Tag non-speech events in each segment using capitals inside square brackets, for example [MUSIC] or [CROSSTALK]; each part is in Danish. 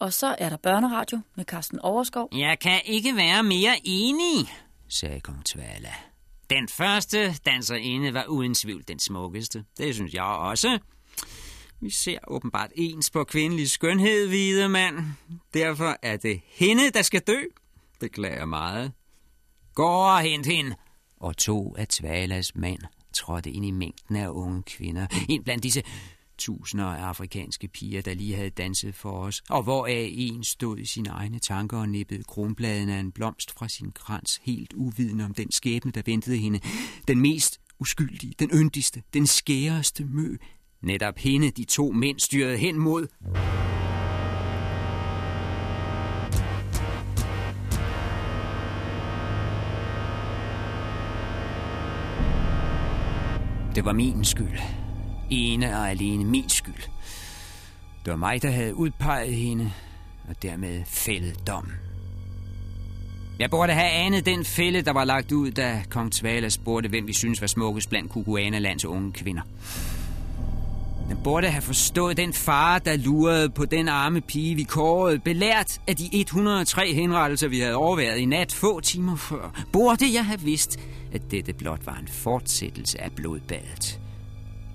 Og så er der børneradio med Carsten Overskov. Jeg kan ikke være mere enig, sagde kong Tvala. Den første danserinde var uden tvivl den smukkeste. Det synes jeg også. Vi ser åbenbart ens på kvindelig skønhed, hvide mand. Derfor er det hende, der skal dø. Beklager meget. Gå og hent hende. Og to af Tvalas mænd trådte ind i mængden af unge kvinder. Ind blandt disse tusinder af afrikanske piger, der lige havde danset for os, og hvoraf en stod i sine egne tanker og nippede kronbladen af en blomst fra sin krans, helt uvidende om den skæbne, der ventede hende. Den mest uskyldige, den yndigste, den skæreste mø. Netop hende de to mænd styrede hen mod. Det var min skyld. Ene og alene min skyld. Det var mig, der havde udpeget hende, og dermed fældet dom. Jeg burde have anet den fælde, der var lagt ud, da kong Tvala spurgte, hvem vi synes var smukkest blandt Kukuana-lands unge kvinder. Jeg burde have forstået den far, der lurede på den arme pige, vi kårede, belært af de 103 henrettelser, vi havde overværet i nat få timer før. Burde jeg have vidst, at dette blot var en fortsættelse af blodbadet,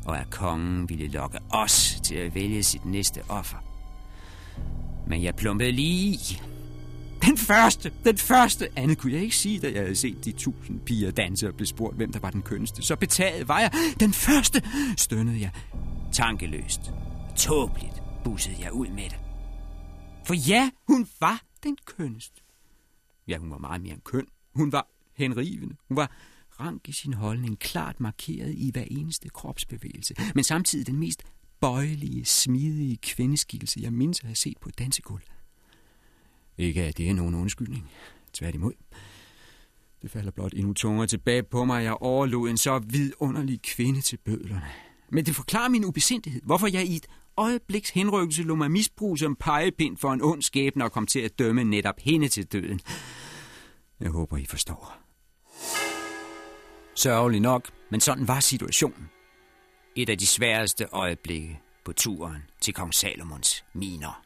og at kongen ville lokke os til at vælge sit næste offer. Men jeg plumpede lige i. Den første, den første. Andet kunne jeg ikke sige, da jeg havde set de tusind piger danse og blev spurgt, hvem der var den kønneste. Så betaget var jeg. Den første, stønnede jeg. Tankeløst. Tåbeligt bussede jeg ud med det. For ja, hun var den kønneste. Ja, hun var meget mere end køn. Hun var henrivende. Hun var rank i sin holdning, klart markeret i hver eneste kropsbevægelse, men samtidig den mest bøjelige, smidige kvindeskikkelse, jeg mindst har set på et dansegulv. Ikke at det er nogen undskyldning. Tværtimod. Det falder blot endnu tungere tilbage på mig, at jeg overlod en så vidunderlig kvinde til bødlerne. Men det forklarer min ubesindighed, hvorfor jeg i et øjebliks henrykkelse lå mig misbrug som pegepind for en ond skæbne og kom til at dømme netop hende til døden. Jeg håber, I forstår. Sørgelig nok, men sådan var situationen. Et af de sværeste øjeblikke på turen til kong Salomons miner.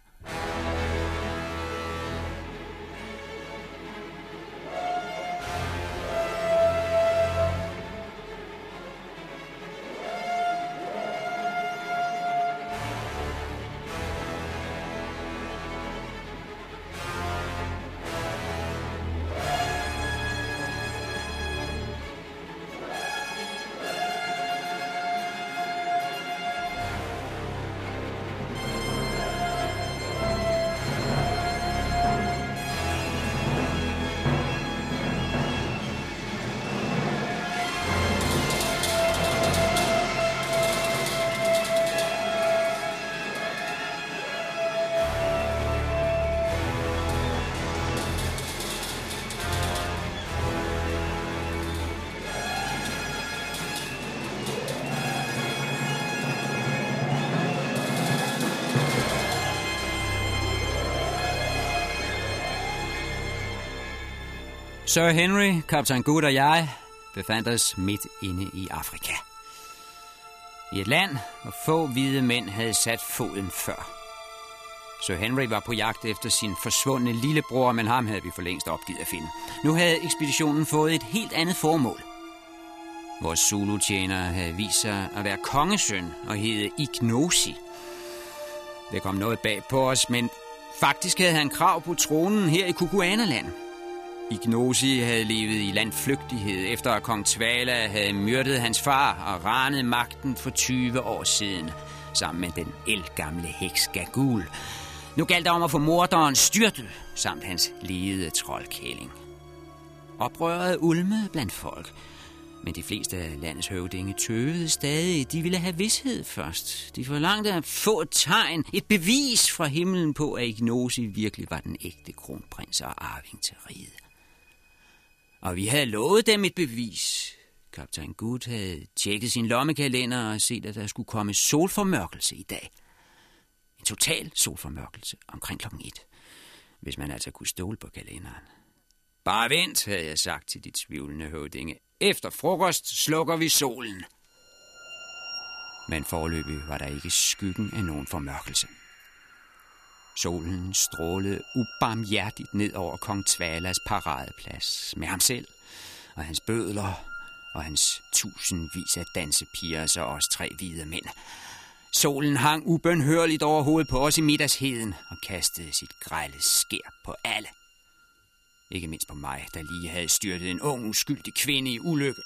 Sir Henry, kaptajn Good og jeg befandt os midt inde i Afrika. I et land, hvor få hvide mænd havde sat foden før. Sir Henry var på jagt efter sin forsvundne lillebror, men ham havde vi for længst opgivet at finde. Nu havde ekspeditionen fået et helt andet formål. Vores Zulu-tjener havde vist sig at være kongesøn og hed Ignosi. Det kom noget bag på os, men faktisk havde han krav på tronen her i Kukuanaland. Ignosi havde levet i landflygtighed, efter at kong Tvala havde myrdet hans far og ranet magten for 20 år siden, sammen med den elgamle heks Gagul. Nu galt det om at få morderen styrtet, samt hans lede troldkælling. Oprøret ulmede blandt folk, men de fleste af landets høvdinge tøvede stadig. De ville have vidshed først. De forlangte at få et tegn, et bevis fra himlen på, at Ignosi virkelig var den ægte kronprins og arving til riget. Og vi havde lovet dem et bevis. Kaptajn Good havde tjekket sin lommekalender og set, at der skulle komme solformørkelse i dag. En total solformørkelse omkring klokken et. Hvis man altså kunne stole på kalenderen. Bare vent, havde jeg sagt til de tvivlende høvdinge. Efter frokost slukker vi solen. Men forløbig var der ikke skyggen af nogen formørkelse. Solen strålede ubarmhjertigt ned over kong Tvalas paradeplads med ham selv og hans bødler og hans tusindvis af dansepiger, så også tre hvide mænd. Solen hang ubønhørligt over hovedet på os i middagsheden og kastede sit grælde skær på alle. Ikke mindst på mig, der lige havde styrtet en ung, uskyldig kvinde i ulykke.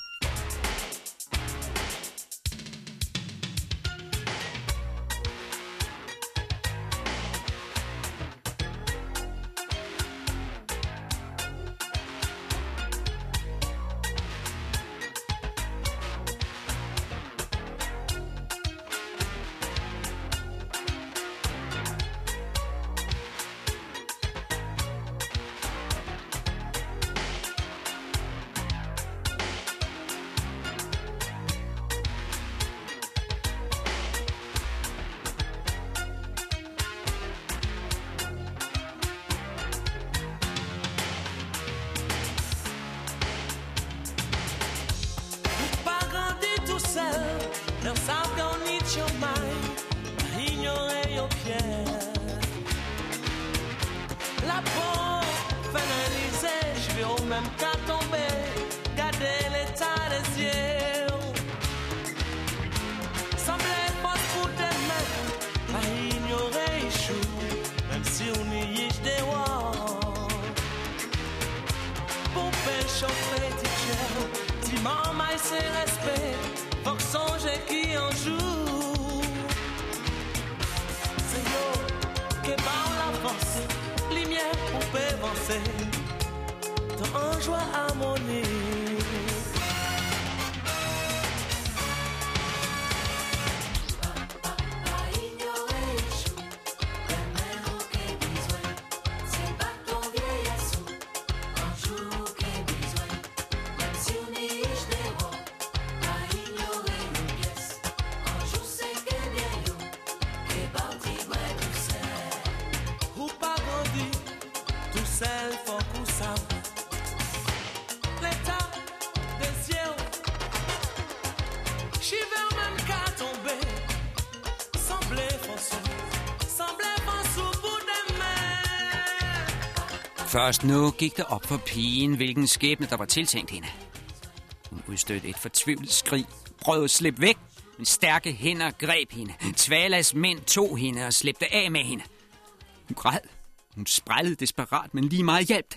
Først nu gik det op for pigen, hvilken skæbne der var tiltænkt hende. Hun udstødte et fortvivlet skrig, prøvede at slippe væk, men stærke hænder greb hende. Tvalas mænd tog hende og slæbte af med hende. Hun græd. Hun sprællede desperat, men lige meget hjalp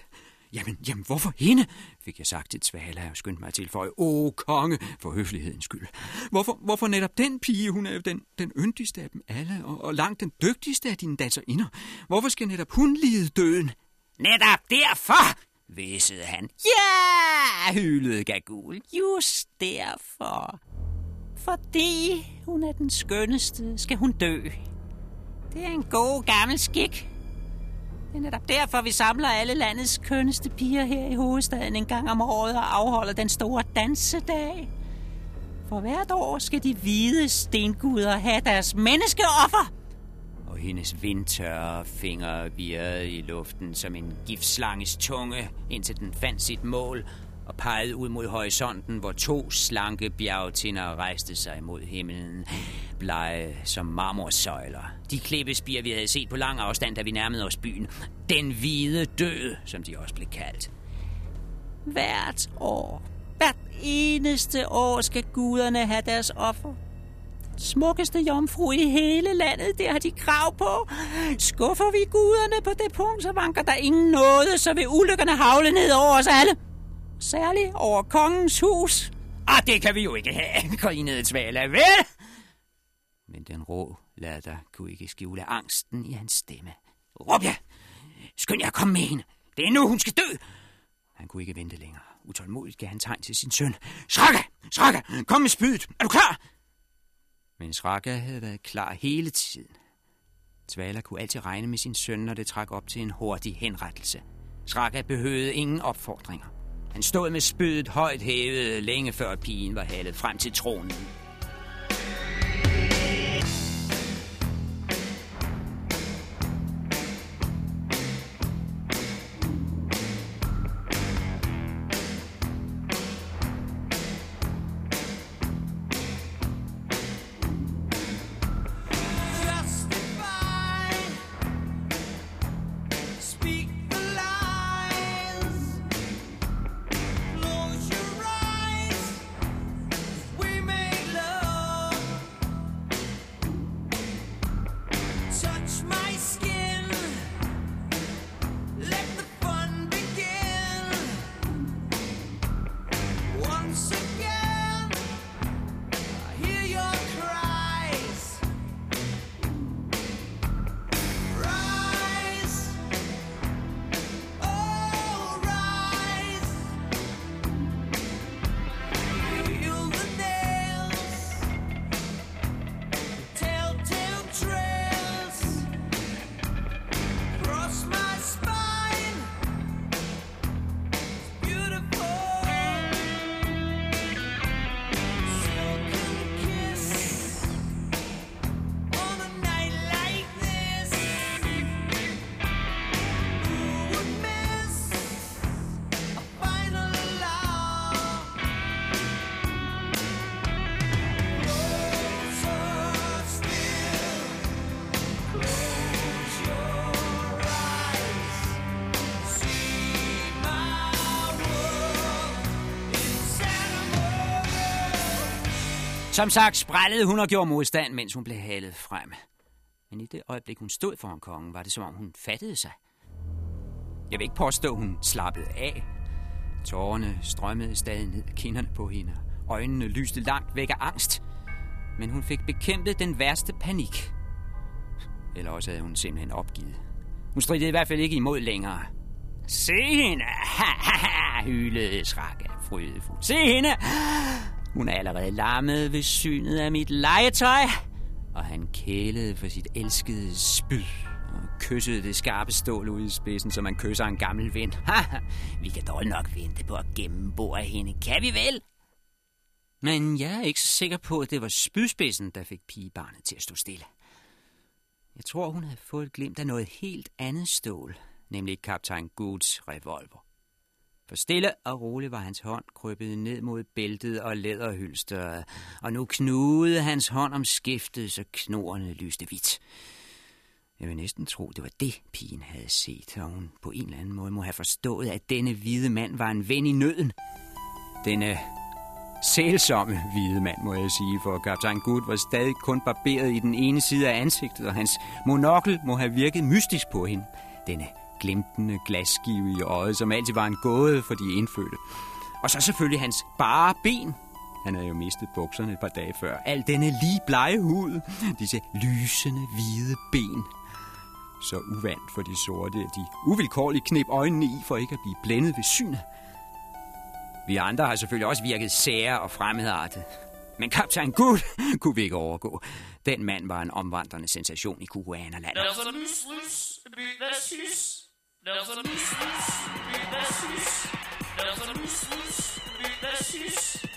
Jamen, jamen, hvorfor hende? fik jeg sagt til Tvala og skyndte mig til for Åh, konge, for høflighedens skyld. Hvorfor, hvorfor netop den pige? Hun er jo den, den yndigste af dem alle, og, og langt den dygtigste af dine danserinder. Hvorfor skal netop hun lide døden? Netop derfor, væsede han. Ja, hylede Gagul. Just derfor. Fordi hun er den skønneste, skal hun dø. Det er en god gammel skik. Det er netop derfor, vi samler alle landets kønneste piger her i hovedstaden en gang om året og afholder den store dansedag. For hvert år skal de hvide stenguder have deres menneskeoffer hendes vindtørre fingre virrede i luften som en giftslanges tunge, indtil den fandt sit mål og pegede ud mod horisonten, hvor to slanke bjergtinder rejste sig mod himlen, blege som marmorsøjler. De klippespier, vi havde set på lang afstand, da vi nærmede os byen. Den hvide død, som de også blev kaldt. Hvert år, hvert eneste år skal guderne have deres offer smukkeste jomfru i hele landet, det har de krav på. Skuffer vi guderne på det punkt, så vanker der ingen noget, så vil ulykkerne havle ned over os alle. Særligt over kongens hus. Ah, det kan vi jo ikke have, [LAUGHS] grinede Tvala, vel? Men den rå latter kunne ikke skjule angsten i hans stemme. Råb ja! Skynd jer at komme med hende. Det er nu, hun skal dø! Han kunne ikke vente længere. Utålmodigt gav han tegn til sin søn. Srakke! Srakke! Kom med spydet! Er du klar? Men Sraka havde været klar hele tiden. Tvala kunne altid regne med sin søn, når det trak op til en hurtig henrettelse. Sraka behøvede ingen opfordringer. Han stod med spydet højt hævet, længe før pigen var halet frem til tronen. Som sagt sprællede hun og gjorde modstand, mens hun blev halet frem. Men i det øjeblik, hun stod foran kongen, var det som om hun fattede sig. Jeg vil ikke påstå, hun slappede af. Tårerne strømmede stadig ned af kinderne på hende. Øjnene lyste langt væk af angst. Men hun fik bekæmpet den værste panik. Eller også havde hun simpelthen opgivet. Hun stridede i hvert fald ikke imod længere. Se hende! Ha, ha, ha, hylede Srakke frydefuld. Se hende! Hun er allerede lammet ved synet af mit legetøj. Og han kælede for sit elskede spyd og kyssede det skarpe stål ud i spidsen, som man kysser en gammel ven. [LAUGHS] vi kan dog nok vente på at gennembore hende, kan vi vel? Men jeg er ikke så sikker på, at det var spydspidsen, der fik pigebarnet til at stå stille. Jeg tror, hun havde fået et glimt af noget helt andet stål, nemlig kaptajn Goods revolver. For stille og roligt var hans hånd krøbet ned mod bæltet og læderhylsteret, og nu knugede hans hånd om skiftet, så knorene lyste hvidt. Jeg vil næsten tro, det var det, pigen havde set, og hun på en eller anden måde må have forstået, at denne hvide mand var en ven i nøden. Denne sælsomme hvide mand, må jeg sige, for kaptajn Good var stadig kun barberet i den ene side af ansigtet, og hans monokkel må have virket mystisk på hende. Denne glimtende glasskive i øjet, som altid var en gåde for de indfødte. Og så selvfølgelig hans bare ben. Han havde jo mistet bukserne et par dage før. Al denne lige blege hud, disse lysende hvide ben. Så uvandt for de sorte, at de uvilkårligt knep øjnene i for ikke at blive blændet ved synet. Vi andre har selvfølgelig også virket sære og fremmedartet. Men kaptajn Gud [LAUGHS] kunne vi ikke overgå. Den mand var en omvandrende sensation i Kukuanerland. There's a miss, miss, miss, miss, miss. There's a miss, miss, miss, miss.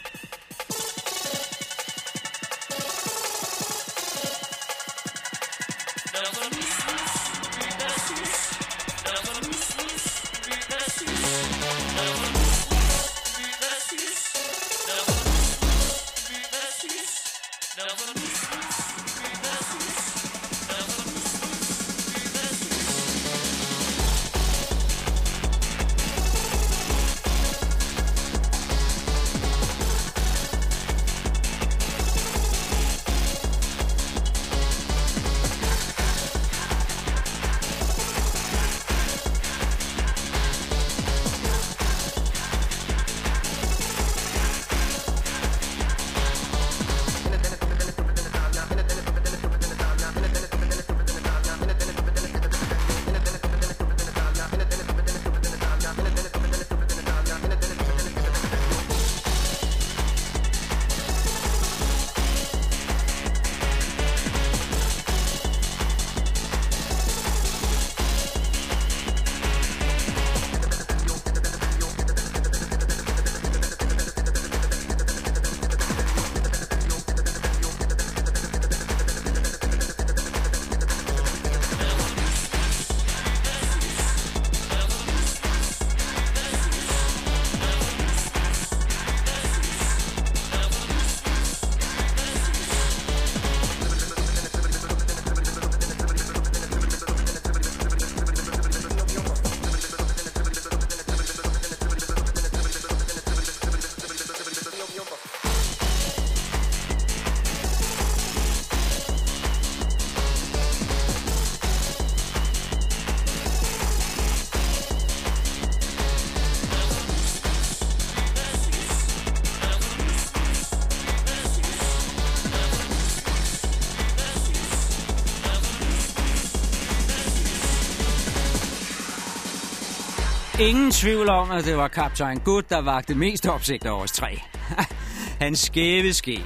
Ingen tvivl om, at det var kaptajn Good, der vagte mest opsigt over os tre. [LAUGHS] Hans skæve ske,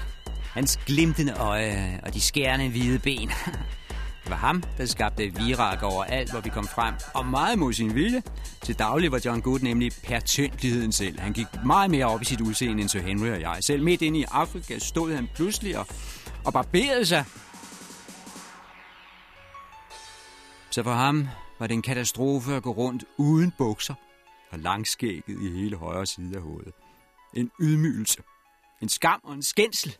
hans glimtende øje og de skærende hvide ben. [LAUGHS] Det var ham, der skabte virak over alt, hvor vi kom frem, og meget mod sin vilje. Til daglig var John Good nemlig pertyndigheden selv. Han gik meget mere op i sit udseende end Sir Henry og jeg. Selv midt inde i Afrika stod han pludselig og, og barberede sig. Så for ham var det en katastrofe at gå rundt uden bukser og langskægget i hele højre side af hovedet. En ydmygelse. En skam og en skændsel.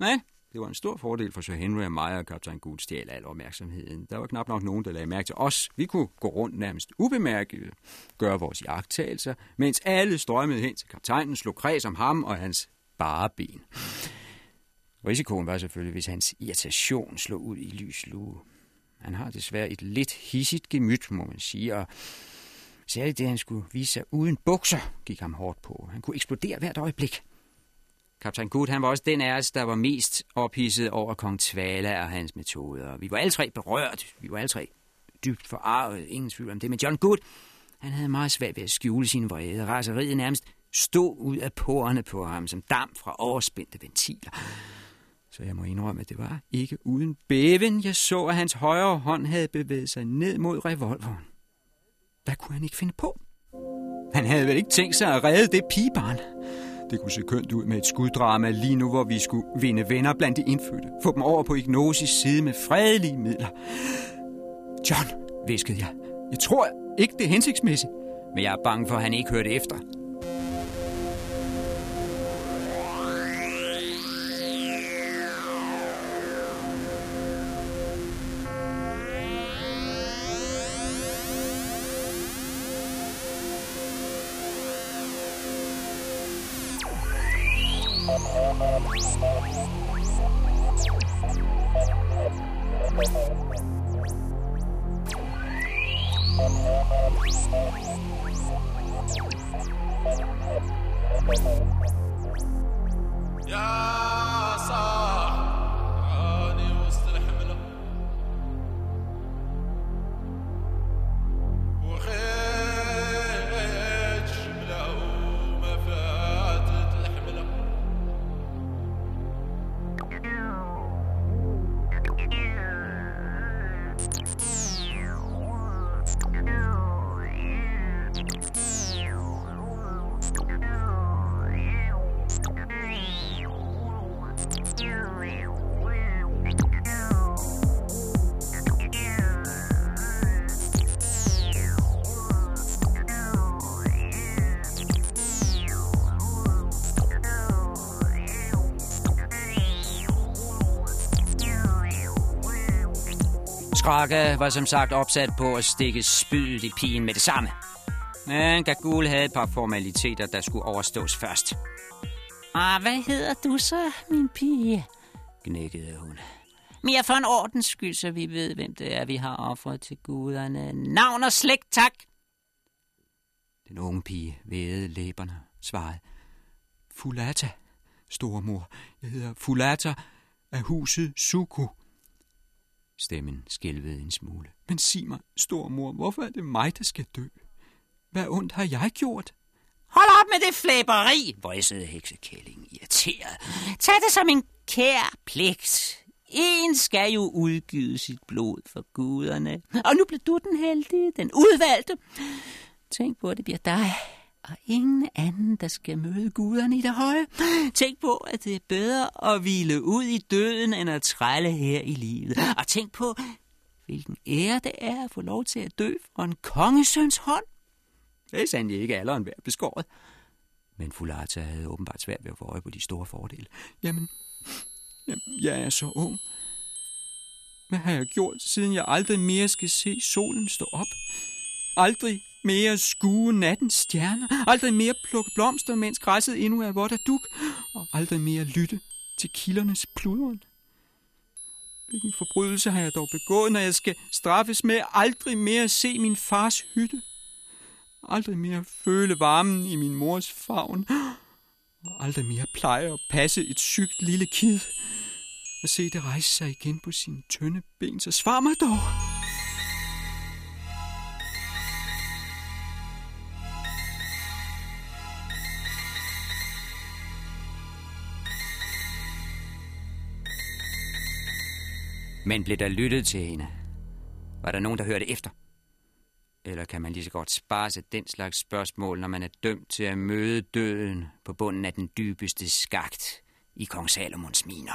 Men det var en stor fordel for Sir Henry og mig og kaptajn Gud stjal al opmærksomheden. Der var knap nok nogen, der lagde mærke til os. Vi kunne gå rundt nærmest ubemærket, gøre vores jagttagelser, mens alle strømmede hen til kaptajnen, slog kreds om ham og hans bare ben. Risikoen var selvfølgelig, hvis hans irritation slog ud i lys lue. Han har desværre et lidt hissigt gemyt, må man sige, og særligt det, han skulle vise sig uden bukser, gik ham hårdt på. Han kunne eksplodere hvert øjeblik. Kaptajn Good, han var også den af os, der var mest ophidset over kong Tvala og hans metoder. Vi var alle tre berørt. Vi var alle tre dybt forarvet. Ingen tvivl om det. Men John Good, han havde meget svært ved at skjule sin vrede. Raseriet nærmest stod ud af porerne på ham, som damp fra overspændte ventiler. Så jeg må indrømme, at det var ikke uden bæven, jeg så, at hans højre hånd havde bevæget sig ned mod revolveren. Hvad kunne han ikke finde på? Han havde vel ikke tænkt sig at redde det pigebarn. Det kunne se kønt ud med et skuddrama lige nu, hvor vi skulle vinde venner blandt de indfødte. Få dem over på Ignosis side med fredelige midler. John, viskede jeg. Jeg tror ikke, det er hensigtsmæssigt. Men jeg er bange for, at han ikke hørte efter. Skrakke var som sagt opsat på at stikke spydet i pigen med det samme. Men Gagul havde et par formaliteter, der skulle overstås først. Ah, hvad hedder du så, min pige? Gnækkede hun. Mere for en ordens skyld, så vi ved, hvem det er, vi har offret til guderne. Navn og slægt, tak! Den unge pige vædede læberne, svarede. Fulata, stormor. Jeg hedder Fulata af huset Suku. Stemmen skælvede en smule. Men sig mig, stormor, hvorfor er det mig, der skal dø? Hvad ondt har jeg gjort? Hold op med det flæberi, voisede heksekællingen irriteret. Tag det som en kær pligt. En skal jo udgyde sit blod for guderne. Og nu bliver du den heldige, den udvalgte. Tænk på, at det bliver dig og ingen anden, der skal møde guderne i det høje. Tænk på, at det er bedre at hvile ud i døden, end at trælle her i livet. Og tænk på, hvilken ære det er at få lov til at dø fra en kongesøns hånd. Det er sandelig ikke alderen værd beskåret. Men Fulata havde åbenbart svært ved at få øje på de store fordele. Jamen, jamen, jeg er så ung. Hvad har jeg gjort, siden jeg aldrig mere skal se solen stå op? Aldrig mere skue nattens stjerner. Aldrig mere plukke blomster, mens græsset endnu er vådt af duk. Og aldrig mere lytte til kildernes pludren. Hvilken forbrydelse har jeg dog begået, når jeg skal straffes med aldrig mere se min fars hytte? Aldrig mere føle varmen i min mors favn. Og aldrig mere pleje at passe et sygt lille kid. Og se det rejse sig igen på sine tynde ben, så svar mig dog. Men blev der lyttet til hende? Var der nogen, der hørte efter? Eller kan man lige så godt spare sig den slags spørgsmål, når man er dømt til at møde døden på bunden af den dybeste skagt i kong Salomons miner?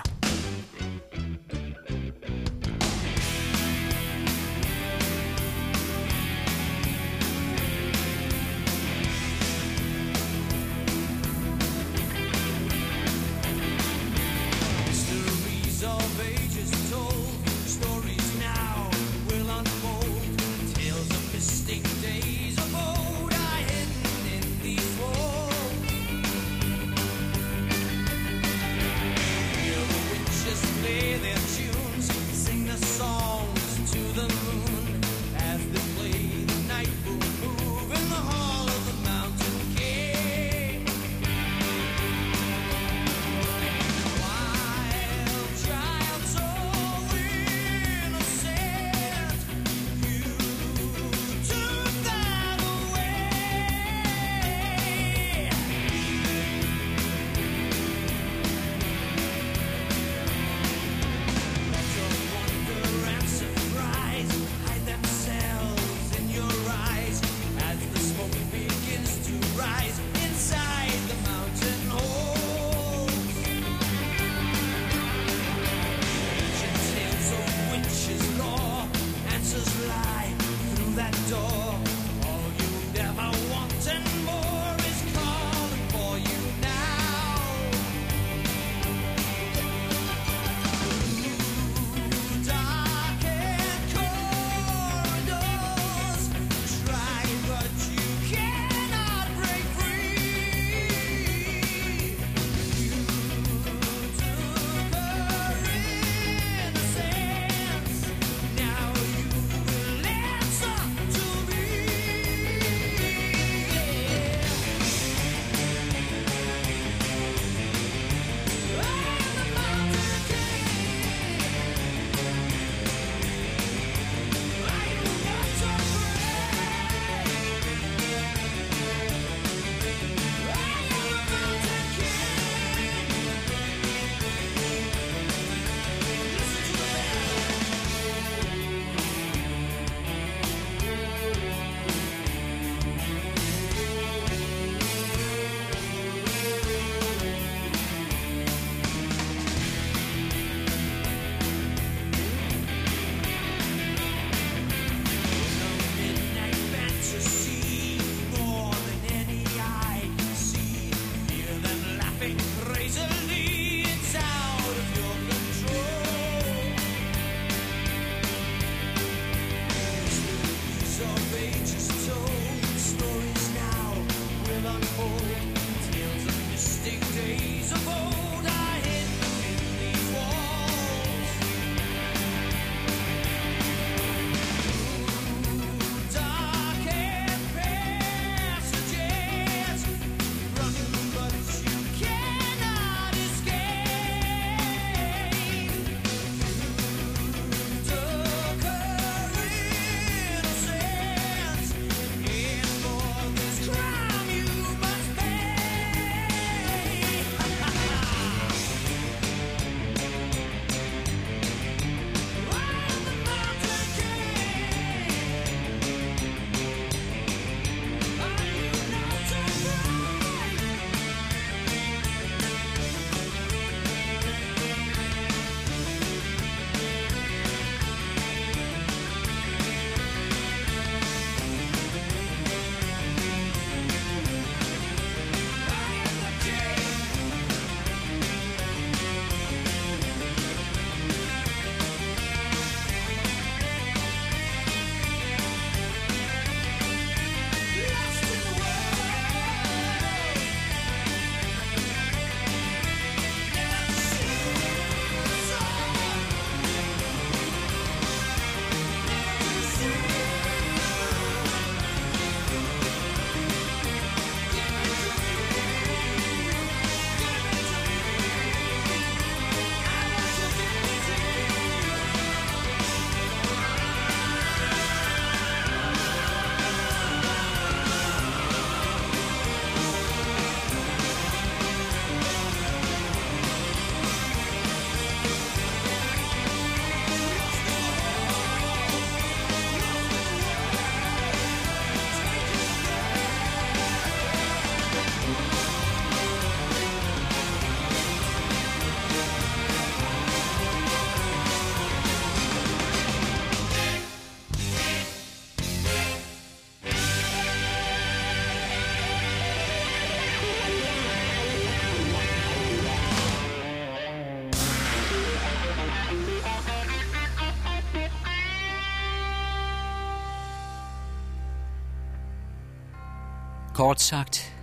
Kort sagt,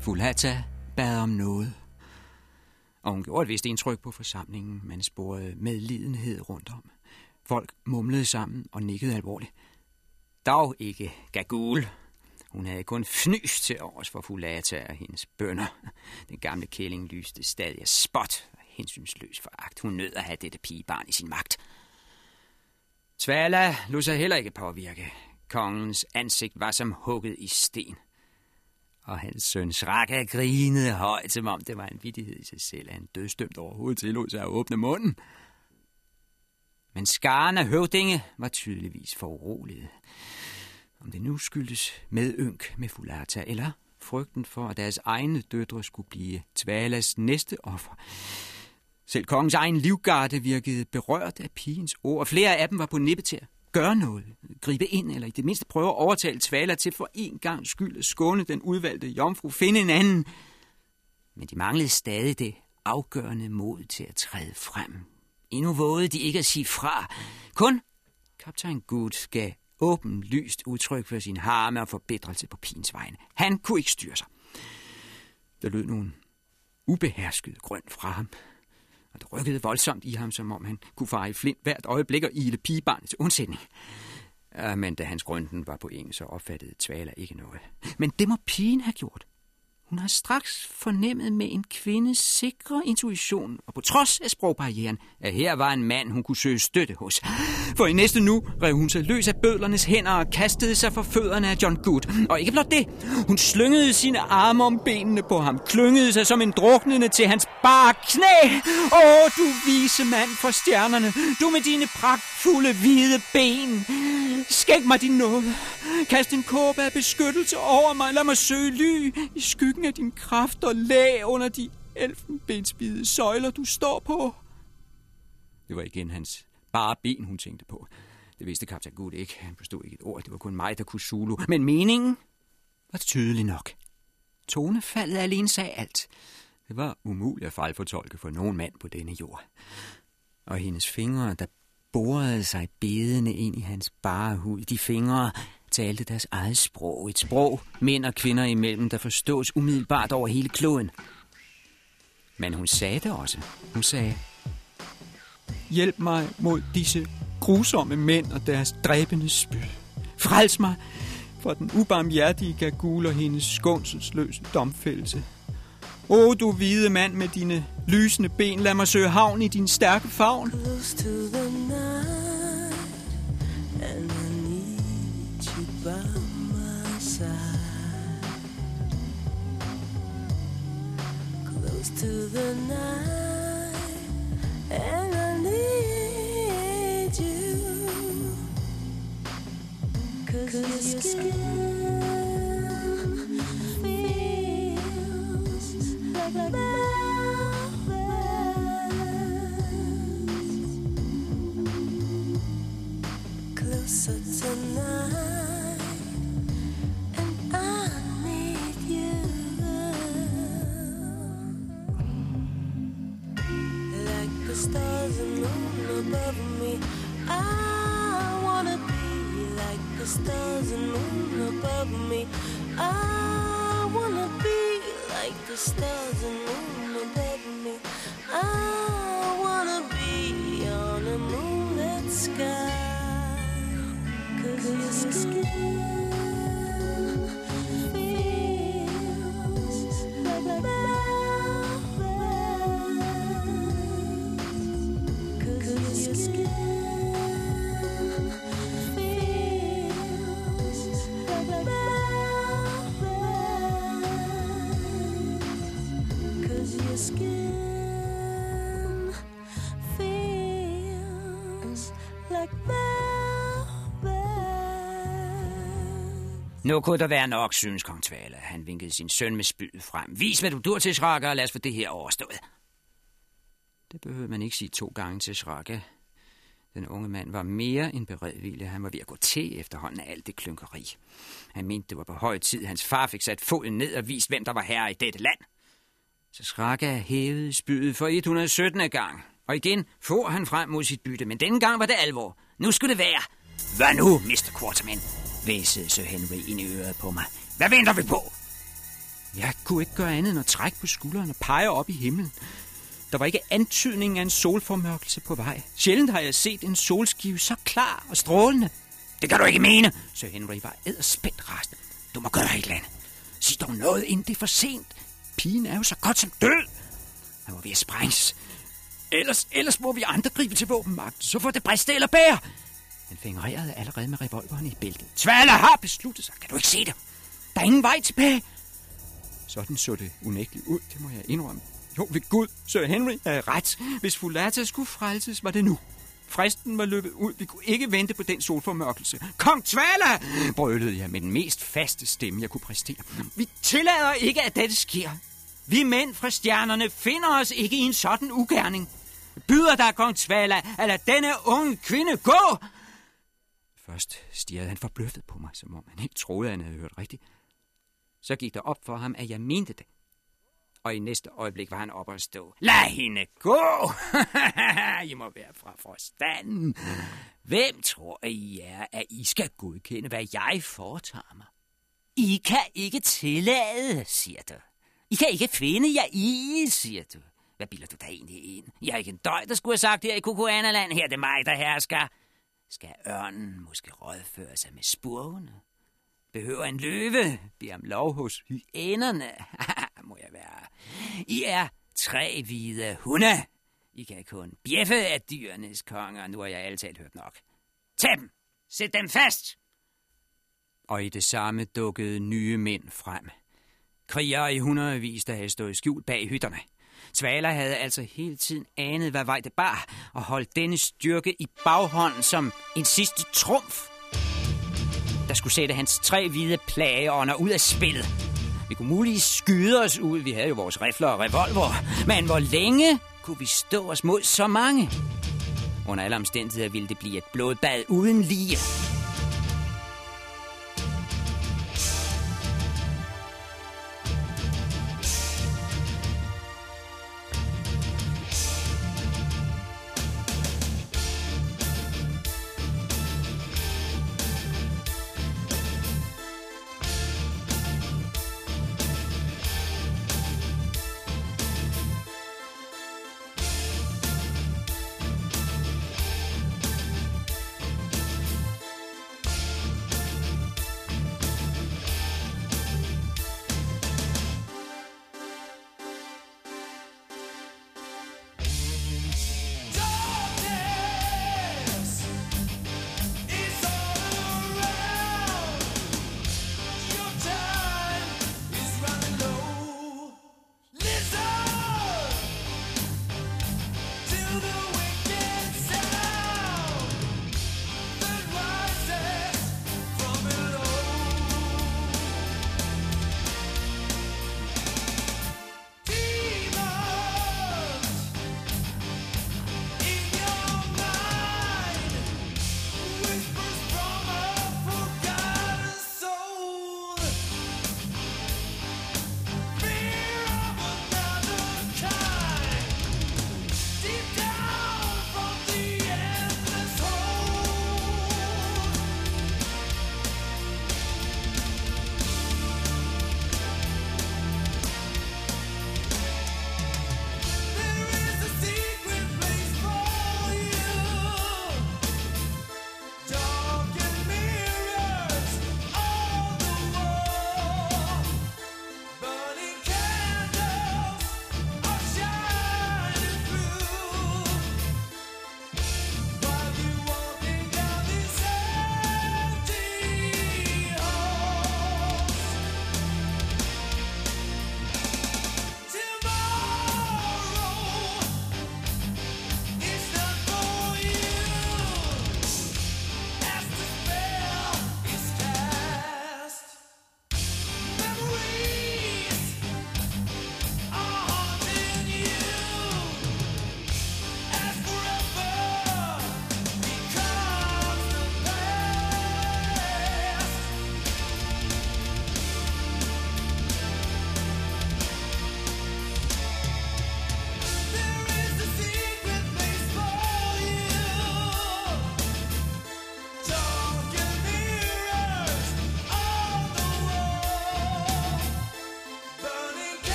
Fulata bad om noget. Og hun gjorde et vist indtryk på forsamlingen. Man sporede medlidenhed rundt om. Folk mumlede sammen og nikkede alvorligt. Dog ikke Gagul. Hun havde kun fnys til års for Fulata og hendes bønder. Den gamle kælling lyste stadig af spot og hensynsløs foragt. Hun nød at have dette pigebarn i sin magt. Tvala lod sig heller ikke påvirke. Kongens ansigt var som hugget i sten. Og hans søn Sraka grinede højt, som om det var en vittighed i sig selv, at han dødstømt overhovedet tillod sig at åbne munden. Men skaren af høvdinge var tydeligvis foruroliget. Om det nu skyldes medynk med Fulata, eller frygten for, at deres egne døtre skulle blive Tvalas næste offer. Selv kongens egen livgarde virkede berørt af pigens ord, og flere af dem var på nippet til at gøre noget, gribe ind, eller i det mindste prøve at overtale Tvala til for en gang skyld at skåne den udvalgte jomfru, finde en anden. Men de manglede stadig det afgørende mod til at træde frem. Endnu vågede de ikke at sige fra. Kun kaptajn Good gav åbenlyst udtryk for sin harme og forbedrelse på pins vegne. Han kunne ikke styre sig. Der lød nogen ubehersket grøn fra ham, og det rykkede voldsomt i ham, som om han kunne fare i flint hvert øjeblik og ile pigebarnets undsætning. Øh, men da hans grønten var på engelsk, så opfattede Tvala ikke noget. Men det må pigen have gjort. Hun har straks fornemmet med en kvindes sikre intuition, og på trods af sprogbarrieren, at her var en mand, hun kunne søge støtte hos. For i næste nu rev hun sig løs af bødlernes hænder og kastede sig for fødderne af John Good. Og ikke blot det, hun slyngede sine arme om benene på ham, klyngede sig som en druknende til hans bare knæ. Åh, du vise mand for stjernerne, du med dine pragtfulde hvide ben. Skæg mig din nåde. Kast en kåbe af beskyttelse over mig. Lad mig søge ly i skyggen af din kraft og lag under de elfenbenshvide søjler, du står på. Det var igen hans bare ben, hun tænkte på. Det vidste kaptajn Gud ikke. Han forstod ikke et ord. Det var kun mig, der kunne Zulu. Men meningen var tydelig nok. Tonefaldet alene sagde alt. Det var umuligt at fejlfortolke for nogen mand på denne jord. Og hendes fingre, der borede sig bedende ind i hans bare hud. De fingre talte deres eget sprog. Et sprog, mænd og kvinder imellem, der forstås umiddelbart over hele kloden. Men hun sagde det også. Hun sagde, Hjælp mig mod disse grusomme mænd og deres dræbende spyd. Frels mig for den ubarmhjertige Gagul og hendes skånselsløse domfældelse. O, du hvide mand med dine lysende ben, lad mig søge havn i din stærke favn. close to the night, to the night, and I need you. Cause, your skin feels like velvet. Above me. I wanna be like the stars and moon above me. I wanna be like the stars and moon above me. I wanna be on a moonlit sky. Cause your skin Nu kunne der være nok, synes kong Tvala. Han vinkede sin søn med spydet frem. Vis, hvad du dur til, Shraka, og lad os få det her overstået. Det behøvede man ikke sige to gange til Shraka. Den unge mand var mere end beredvillig. Han var ved at gå til efterhånden af alt det klynkeri. Han mente, det var på høj tid, hans far fik sat foden ned og vist, hvem der var herre i dette land. Så Shraka hævede spydet for 117. gang. Og igen for han frem mod sit bytte, men denne gang var det alvor. Nu skulle det være. Hvad nu, Mr. Quarterman? Væsede Sir Henry ind i øret på mig. Hvad venter vi på? Jeg kunne ikke gøre andet end at trække på skulderen og pege op i himlen. Der var ikke antydning af en solformørkelse på vej. Sjældent har jeg set en solskive så klar og strålende. Det kan du ikke mene, så Henry var æderspændt rasende. Du må gøre et eller andet. Sig dog noget, inden det er for sent. Pigen er jo så godt som død. Han var ved at sprænges. Ellers, ellers må vi andre gribe til våbenmagt, så får det briste eller bære. Han fingrerede allerede med revolveren i bæltet. Tvala har besluttet sig. Kan du ikke se det? Der er ingen vej tilbage. Sådan så det unægteligt ud, det må jeg indrømme. Jo, ved Gud, Sir Henry havde ret. Hvis Fulata skulle frelses, var det nu. Fristen var løbet ud. Vi kunne ikke vente på den solformørkelse. Kong Tvala! brølede jeg med den mest faste stemme, jeg kunne præstere. Vi tillader ikke, at dette sker. Vi mænd fra stjernerne finder os ikke i en sådan ugerning. Byder dig, kong Tvala, at lade denne unge kvinde gå? Først stirrede han forbløffet på mig, som om han ikke troede, han havde hørt rigtigt. Så gik der op for ham, at jeg mente det. Og i næste øjeblik var han op og stå. Lad hende gå! [LAUGHS] I må være fra forstanden. Hvem tror I er, at I skal godkende, hvad jeg foretager mig? I kan ikke tillade, siger du. I kan ikke finde jer i, siger du. Hvad bilder du dig egentlig ind? Jeg er ikke en døj, der skulle have sagt her i Kukuanaland. Her er det mig, der hersker. Skal ørnen måske rådføre sig med spurvene? Behøver en løve? Bliver om lov hos hyænerne? [LAUGHS] Må jeg være. I er tre hvide hunde. I kan kun bjeffe af dyrenes konger. Nu har jeg altid hørt nok. Tag dem! Sæt dem fast! Og i det samme dukkede nye mænd frem. Krigere i hundredvis, der havde stået skjult bag hytterne. Svaler havde altså hele tiden anet, hvad vej det bar, og holdt denne styrke i baghånden som en sidste trumf. Der skulle sætte hans tre hvide plageånder ud af spillet. Vi kunne muligvis skyde os ud, vi havde jo vores rifler og revolver, men hvor længe kunne vi stå os mod så mange? Under alle omstændigheder ville det blive et blodbad uden lige.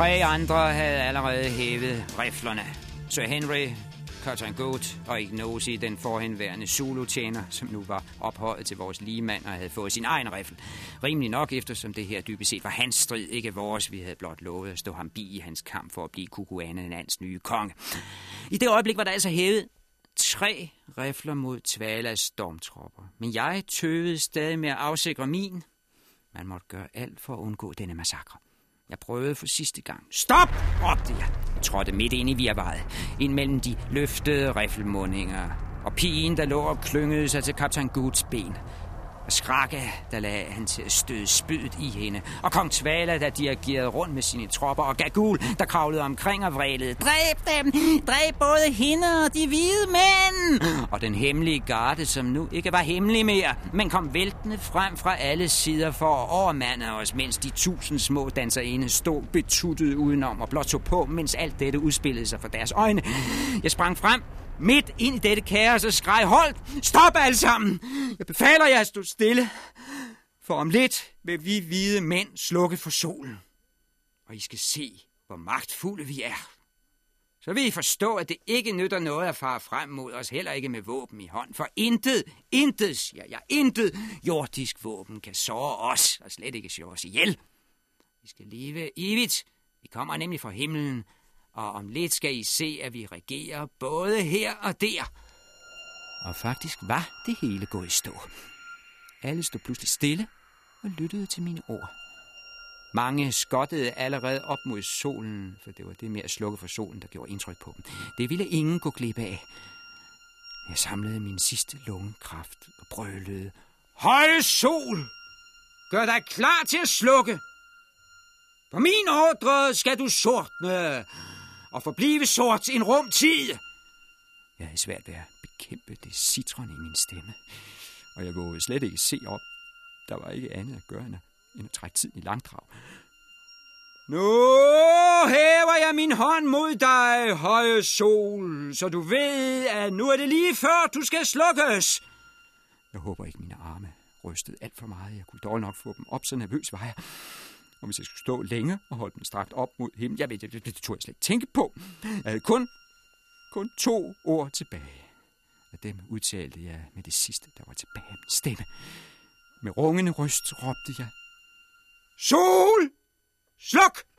Tre andre havde allerede hævet riflerne. Sir Henry, Cotton Goat og Ignosi, den forhenværende Zulu-tjener, som nu var ophøjet til vores ligemand og havde fået sin egen riffel. Rimelig nok, eftersom det her dybest set var hans strid, ikke vores. Vi havde blot lovet at stå ham bi i hans kamp for at blive Kukuanelands nye konge. I det øjeblik var der altså hævet tre rifler mod Tvalas stormtropper. Men jeg tøvede stadig med at afsikre min. Man måtte gøre alt for at undgå denne massakre. Jeg prøvede for sidste gang. Stop! råbte jeg. Trådte midt ind i virvaret. Ind mellem de løftede riffelmundinger. Og pigen, der lå og klyngede sig til kaptajn Goods ben. Skrakke, der lagde han til at støde spydet i hende. Og kong Tvala, der dirigerede rundt med sine tropper. Og Gagul, der kravlede omkring og vrælede. Dræb dem! Dræb både hende og de hvide mænd! Og den hemmelige garde, som nu ikke var hemmelig mere, men kom væltende frem fra alle sider for at overmande os, mens de tusind små danserinde stod betuttet udenom og blot tog på, mens alt dette udspillede sig for deres øjne. Jeg sprang frem, midt ind i dette kaos og skreg, hold, stop alle sammen! Jeg befaler jer at stå stille, for om lidt vil vi hvide mænd slukke for solen. Og I skal se, hvor magtfulde vi er. Så vil I forstå, at det ikke nytter noget at fare frem mod os, heller ikke med våben i hånd. For intet, intet, siger jeg, intet jordisk våben kan såre os, og slet ikke slå os ihjel. Vi skal leve evigt. Vi kommer nemlig fra himlen, og om lidt skal I se, at vi regerer både her og der. Og faktisk var det hele gået i stå. Alle stod pludselig stille og lyttede til mine ord. Mange skottede allerede op mod solen, for det var det med at slukke for solen, der gjorde indtryk på dem. Det ville ingen gå glip af. Jeg samlede min sidste lungekraft og brølede. Høj sol! Gør dig klar til at slukke! På min ordre skal du sortne og forblive sort en rum tid. Jeg havde svært ved at bekæmpe det citron i min stemme, og jeg vågede slet ikke se op. Der var ikke andet at gøre end at, end at trække tiden i langdrag. Nu hæver jeg min hånd mod dig, høje sol, så du ved, at nu er det lige før, du skal slukkes. Jeg håber ikke, mine arme rystede alt for meget. Jeg kunne dårligt nok få dem op, så nervøs var jeg. Og hvis jeg skulle stå længe og holde den strakt op mod himlen, jeg ved, det, det, det tog jeg slet ikke tænke på. Jeg havde kun, kun to ord tilbage. Og dem udtalte jeg med det sidste, der var tilbage af min stemme. Med rungende røst råbte jeg. Sol! Sluk!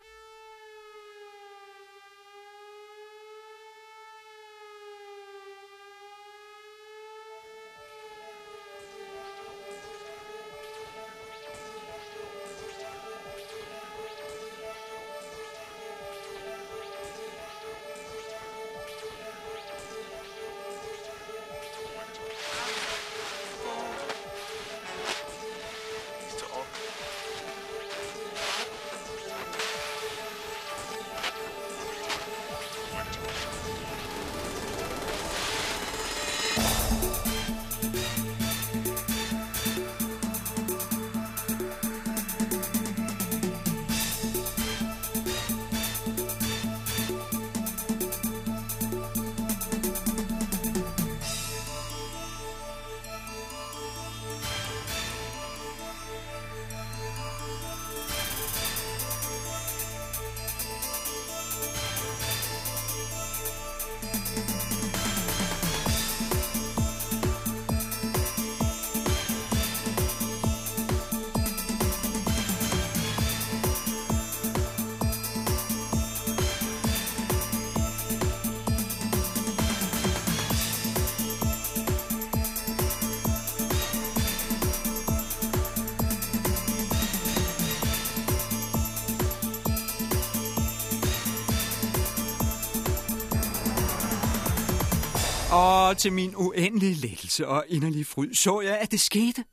Og til min uendelige lettelse og inderlige fryd så jeg, at det skete.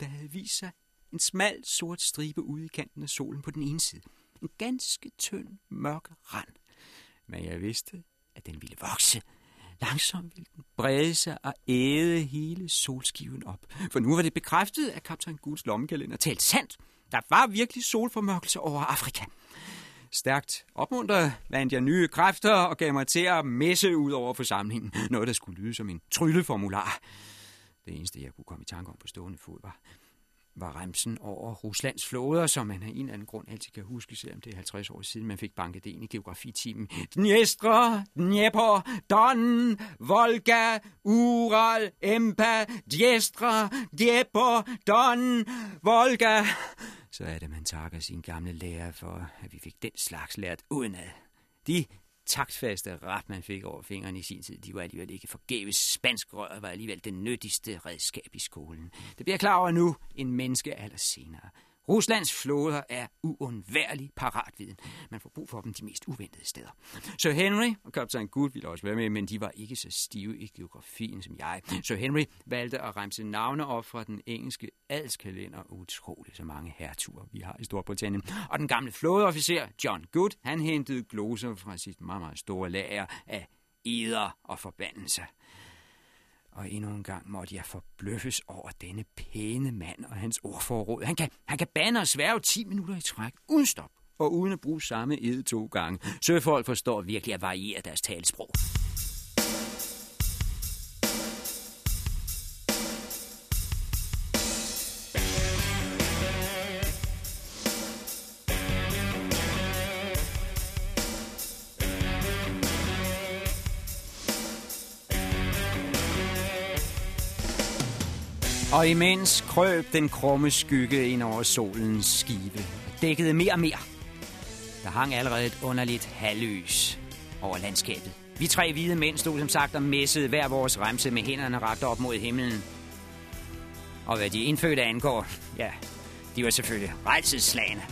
Der havde vist sig en smal sort stribe ude i kanten af solen på den ene side. En ganske tynd, mørk rand. Men jeg vidste, at den ville vokse. Langsomt ville den brede sig og æde hele solskiven op. For nu var det bekræftet, at kaptajn Guds lommekalender talte sandt. Der var virkelig solformørkelse over Afrika. Stærkt opmuntret vandt jeg nye kræfter og gav mig til at messe ud over forsamlingen. Noget, der skulle lyde som en trylleformular. Det eneste, jeg kunne komme i tanke om på stående fod, var... var remsen over Ruslands flåder, som man af en eller anden grund altid kan huske, selvom det er 50 år siden, man fik banket det ind i geografitimen. Dniestre, Dnieper, Don, Volga, Ural, Empa, Dniestre, Dnieper, Don, Volga. Så er det, man takker sin gamle lærer for, at vi fik den slags lært udenad. De taktfaste rap, man fik over fingrene i sin tid, de var alligevel ikke forgæves. Spansk rør var alligevel det nyttigste redskab i skolen. Det bliver klar over nu, en menneske aller senere. Ruslands flåder er uundværlig paratviden. Man får brug for dem de mest uventede steder. Sir Henry og kaptajn Good ville også være med, men de var ikke så stive i geografien som jeg. Sir Henry valgte at remse navne op fra den engelske adelskalender. Utroligt så mange hertuger vi har i Storbritannien. Og den gamle flådeofficer John Good, han hentede gloser fra sit meget, meget store lager af eder og forbandelse. Og endnu en gang måtte jeg forbløffes over denne pæne mand og hans ordforråd. Han kan, han kan bande og sværge 10 minutter i træk, uden stop, og uden at bruge samme ed to gange. Søfolk forstår virkelig at variere deres talesprog. Og imens krøb den krumme skygge ind over solens skive og dækkede mere og mere. Der hang allerede et underligt halvlys over landskabet. Vi tre hvide mænd stod som sagt og messede hver vores remse med hænderne rakt op mod himlen. Og hvad de indfødte angår, ja, de var selvfølgelig rejselslagende.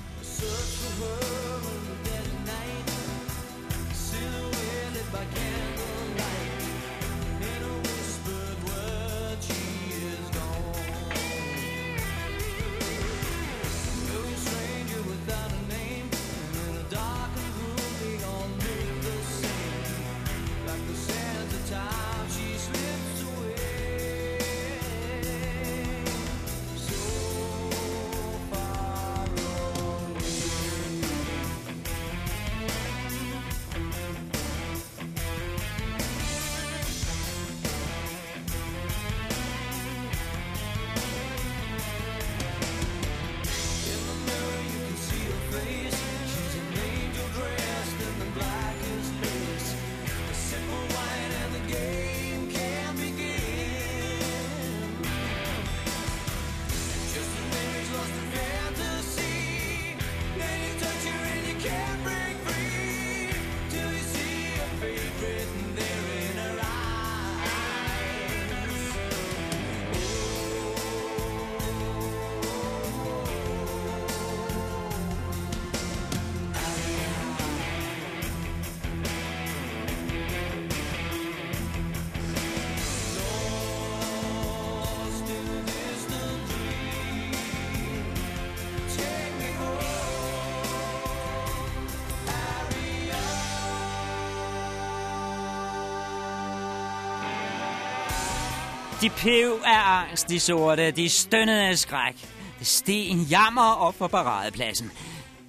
De pev af angst, de sorte, de stønnede af skræk. Det steg en jammer op på paradepladsen.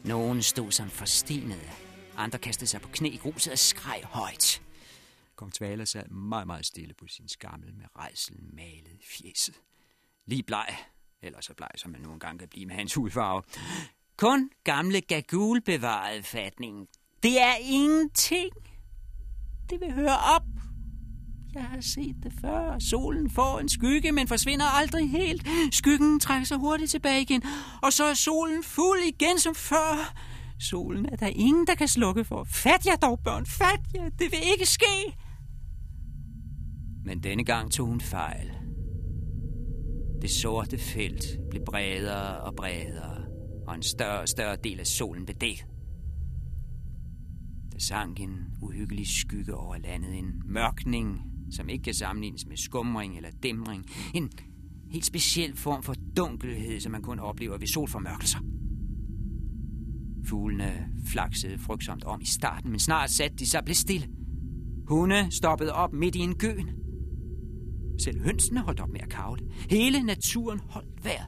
Nogen stod som forstenede. Andre kastede sig på knæ i gruset og skreg højt. Kong Tvala sad meget, meget stille på sin skammel med rejselen malet fjeset. Lige bleg, eller så bleg, som man nu engang kan blive med hans hudfarve. Kun gamle Gagul bevarede fatningen. Det er ingenting. Det vil høre op. Jeg har set det før. Solen får en skygge, men forsvinder aldrig helt. Skyggen trækker sig hurtigt tilbage igen, og så er solen fuld igen som før. Solen er der ingen, der kan slukke for. Fat jer dog, børn, fat jer. Det vil ikke ske. Men denne gang tog hun fejl. Det sorte felt blev bredere og bredere, og en større og større del af solen blev dækket. Der sank en uhyggelig skygge over landet, en mørkning, som ikke kan sammenlignes med skumring eller dæmring. En helt speciel form for dunkelhed, som man kun oplever ved solformørkelser. Fuglene flaksede frygtsomt om i starten, men snart satte de sig blev stille. Hunde stoppede op midt i en gøen. Selv hønsene holdt op med at kavle. Hele naturen holdt vejret.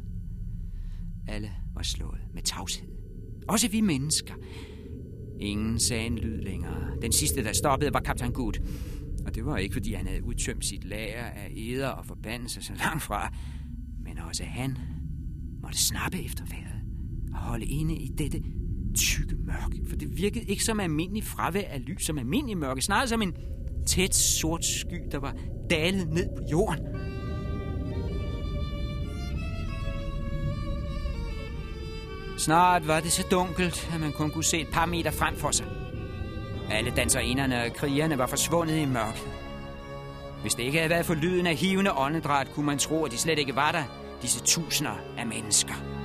Alle var slået med tavshed. Også vi mennesker. Ingen sagde en lyd længere. Den sidste, der stoppede, var kaptajn Gut. Og det var ikke, fordi han havde udtømt sit lager af eder og forbandelser så langt fra. Men også han måtte snappe efter vejret og holde inde i dette tykke mørke, for det virkede ikke som almindelig fravær af lys, som almindelig mørke, snarere som en tæt sort sky, der var dalet ned på jorden. Snart var det så dunkelt, at man kun kunne se et par meter frem for sig. Alle danserinderne og krigerne var forsvundet i mørket. Hvis det ikke havde været for lyden af hivende åndedræt, kunne man tro, at de slet ikke var der, disse tusinder af mennesker.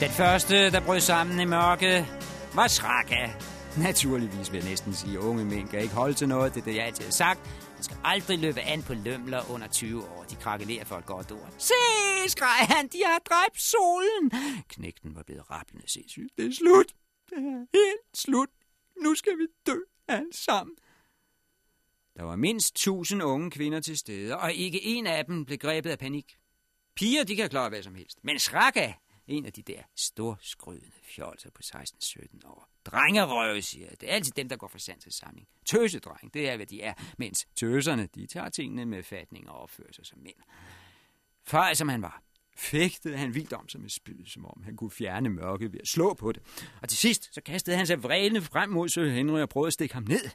Den første, der brød sammen i mørke, var Sraka. Naturligvis vil jeg næsten sige, at unge mænd kan ikke holde til noget. Det er det, jeg altid har sagt. Man skal aldrig løbe an på lømler under 20 år. De krakelerer for et godt ord. Se, skreg han, de har dræbt solen. Knægten var blevet rappende sindssygt. Det er slut. Det er helt slut. Nu skal vi dø alle sammen. Der var mindst tusind unge kvinder til stede, og ikke en af dem blev grebet af panik. Piger, de kan klare hvad som helst. Men Sraka, en af de der storskrydende fjolser på 16-17 år. Drengerøve, siger jeg. Det er altid dem, der går for sand til samling. Tøsedreng, det er, hvad de er. Mens tøserne, de tager tingene med fatning og opfører sig som mænd. Far, som han var, fægtede han vildt om sig med spyd, som om han kunne fjerne mørket ved at slå på det. Og til sidst, så kastede han sig vrælende frem mod Sø Henry og prøvede at stikke ham ned.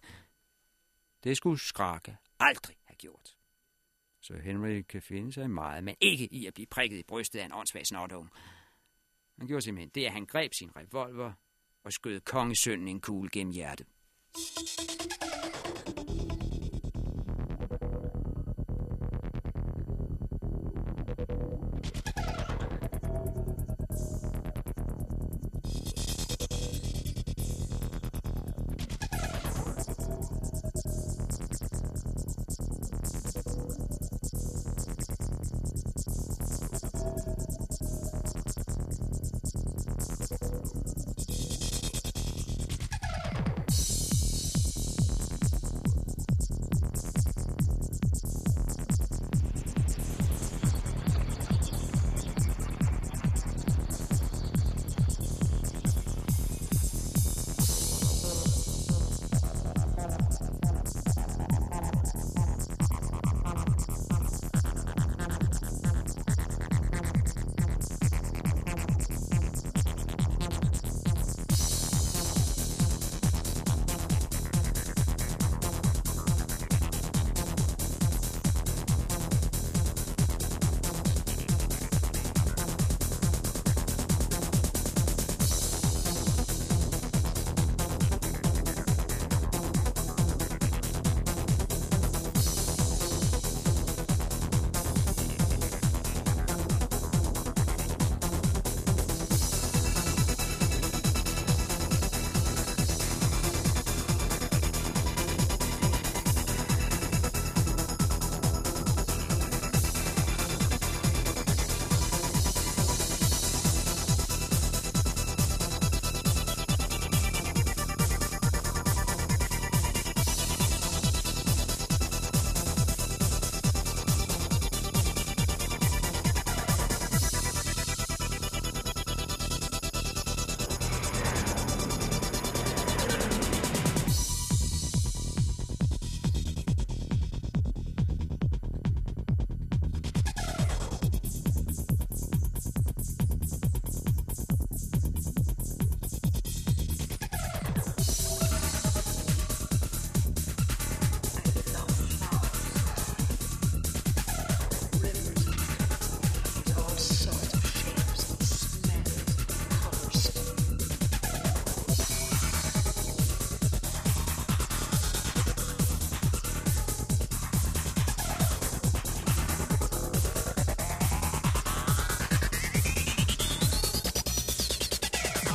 Det skulle Skrake aldrig have gjort. Så Henry kan finde sig meget, men ikke i at blive prikket i brystet af en åndssvag snotunge. Han gjorde simpelthen det, at han greb sin revolver og skød kongesønnen en kugle gennem hjertet.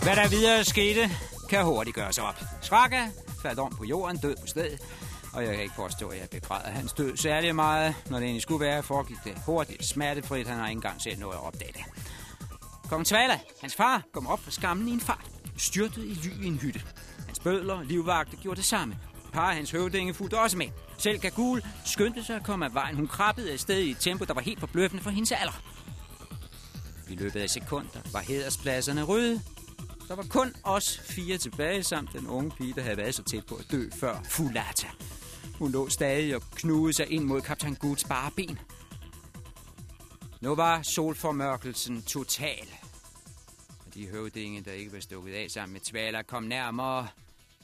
Hvad der videre skete, kan hurtigt gøres op. Sraka faldt om på jorden, død på stedet, og jeg kan ikke påstå, at jeg begræder hans død særlig meget. Når det egentlig skulle være, foregik det hurtigt, smertefrit. Han har ikke engang set noget at opdage det. Kong Tvala, hans far, kom op fra skammen i en fart, styrtede i ly i en hytte. Hans bødler og livvagter gjorde det samme. Par hans høvdinge fulgte også med. Selv Gagul skyndte sig at komme af vejen. Hun krabbede afsted i et tempo, der var helt forbløffende for hendes alder. I løbet af sekunder var hederspladserne røde. Der var kun os fire tilbage, samt den unge pige, der havde været så tæt på at dø før Fulata. Hun lå stadig og knugede sig ind mod kaptajn Guds bare ben. Nu var solformørkelsen total. Og de høvdinge, der ikke var stukket af sammen med tvaler, kom nærmere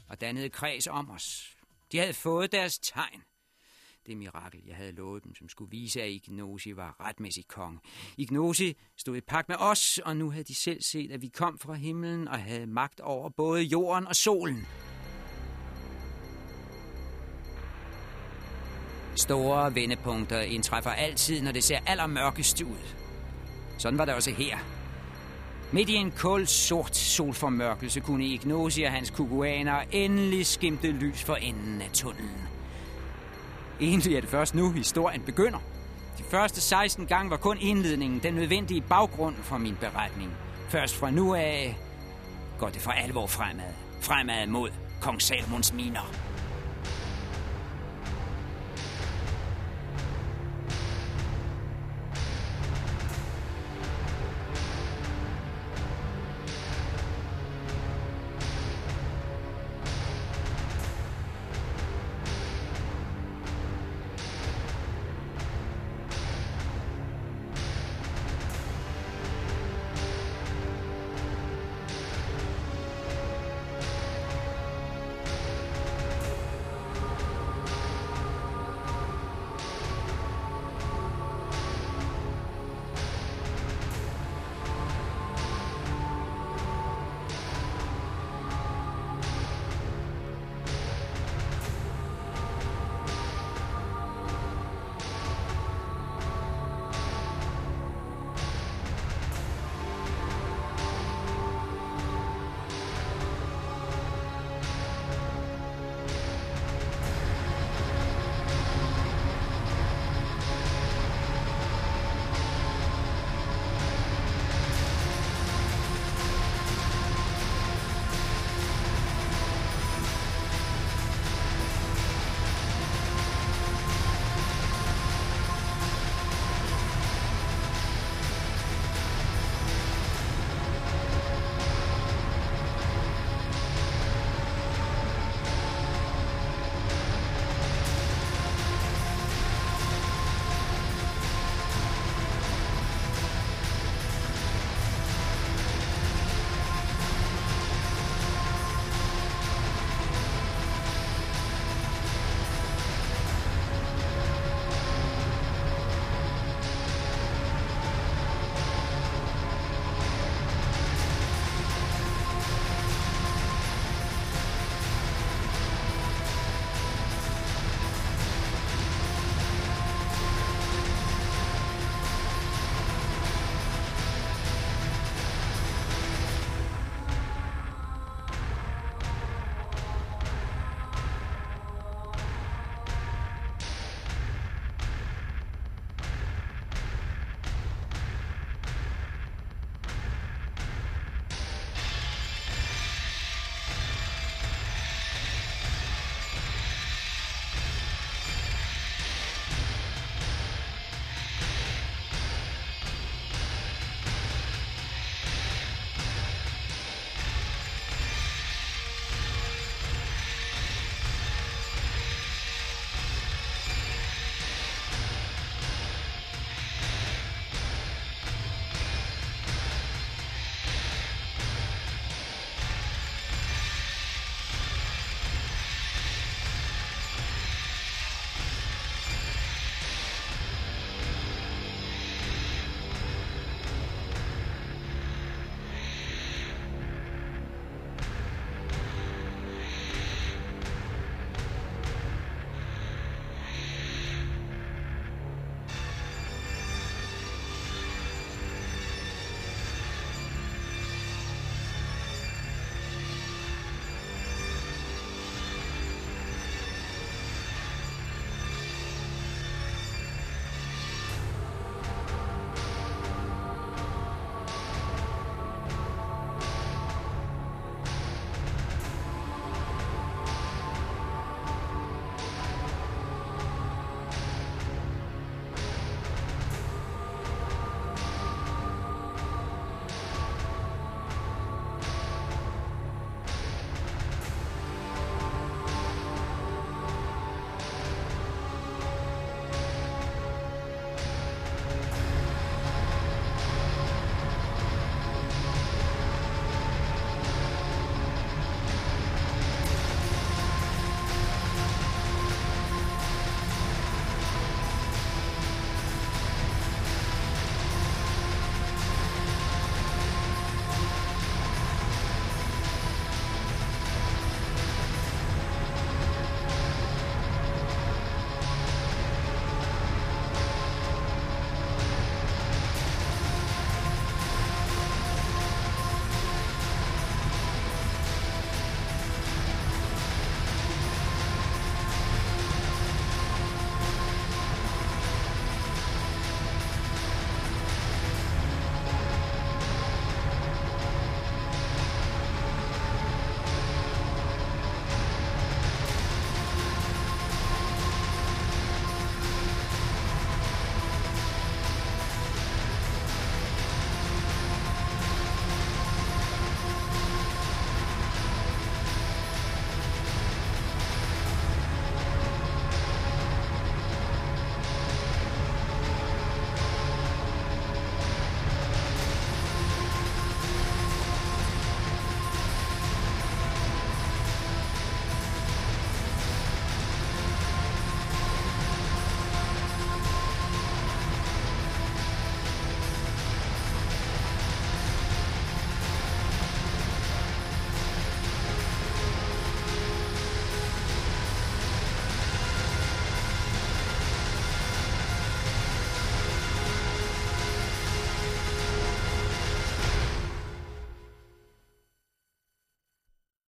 og dannede kreds om os. De havde fået deres tegn. Det mirakel, jeg havde lovet dem, som skulle vise, at Ignosi var retmæssig konge. Ignosi stod i pagt med os, og nu havde de selv set, at vi kom fra himlen og havde magt over både jorden og solen. Store vendepunkter indtræffer altid, når det ser allermørkest ud. Sådan var det også her. Midt i en kold sort solformørkelse kunne Ignosi og hans kuguaner endelig skimte lys for enden af tunnelen. Egentlig er det først nu, historien begynder. De første 16 gange var kun indledningen den nødvendige baggrund for min beretning. Først fra nu af går det for alvor fremad. Fremad mod Kong Salmons miner.